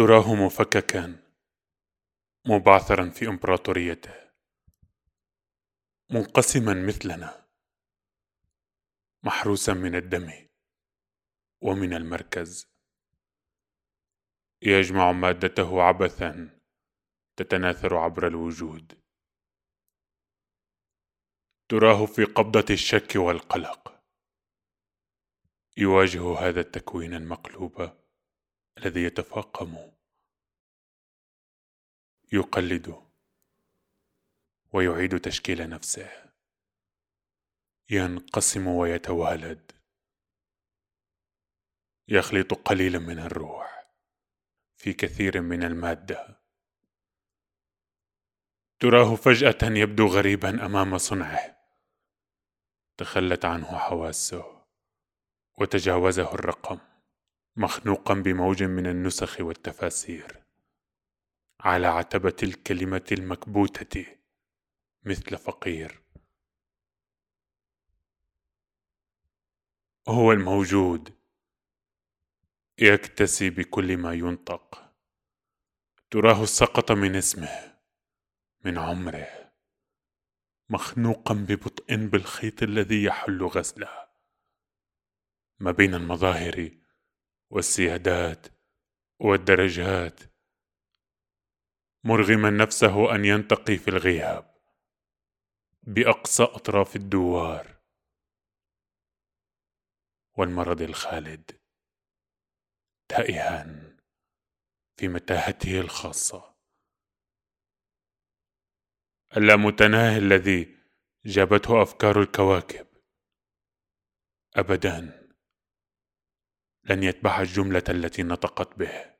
تراه مفككا مبعثرا في إمبراطوريته. منقسما مثلنا محروسا من الدم ومن المركز. يجمع مادته عبثا تتناثر عبر الوجود. تراه في قبضة الشك والقلق. يواجه هذا التكوين المقلوب. الذي يتفاقم يقلد ويعيد تشكيل نفسه ينقسم ويتوالد يخلط قليلا من الروح في كثير من المادة. تراه فجأة يبدو غريبا أمام صنعه. تخلت عنه حواسه وتجاوزه الرقم. مخنوقا بموج من النسخ والتفاسير. على عتبة الكلمة المكبوتة مثل فقير. هو الموجود. يكتسي بكل ما ينطق. تراه سقط من اسمه من عمره. مخنوقا ببطء بالخيط الذي يحل غسله. ما بين المظاهر والسيادات والدرجات. مرغما نفسه أن ينتقي في الغياب بأقصى أطراف الدوار والمرض الخالد تائها في متاهته الخاصة. اللامتناهي الذي جابته أفكار الكواكب ابدا. لن يتبع الجملة التي نطقت به.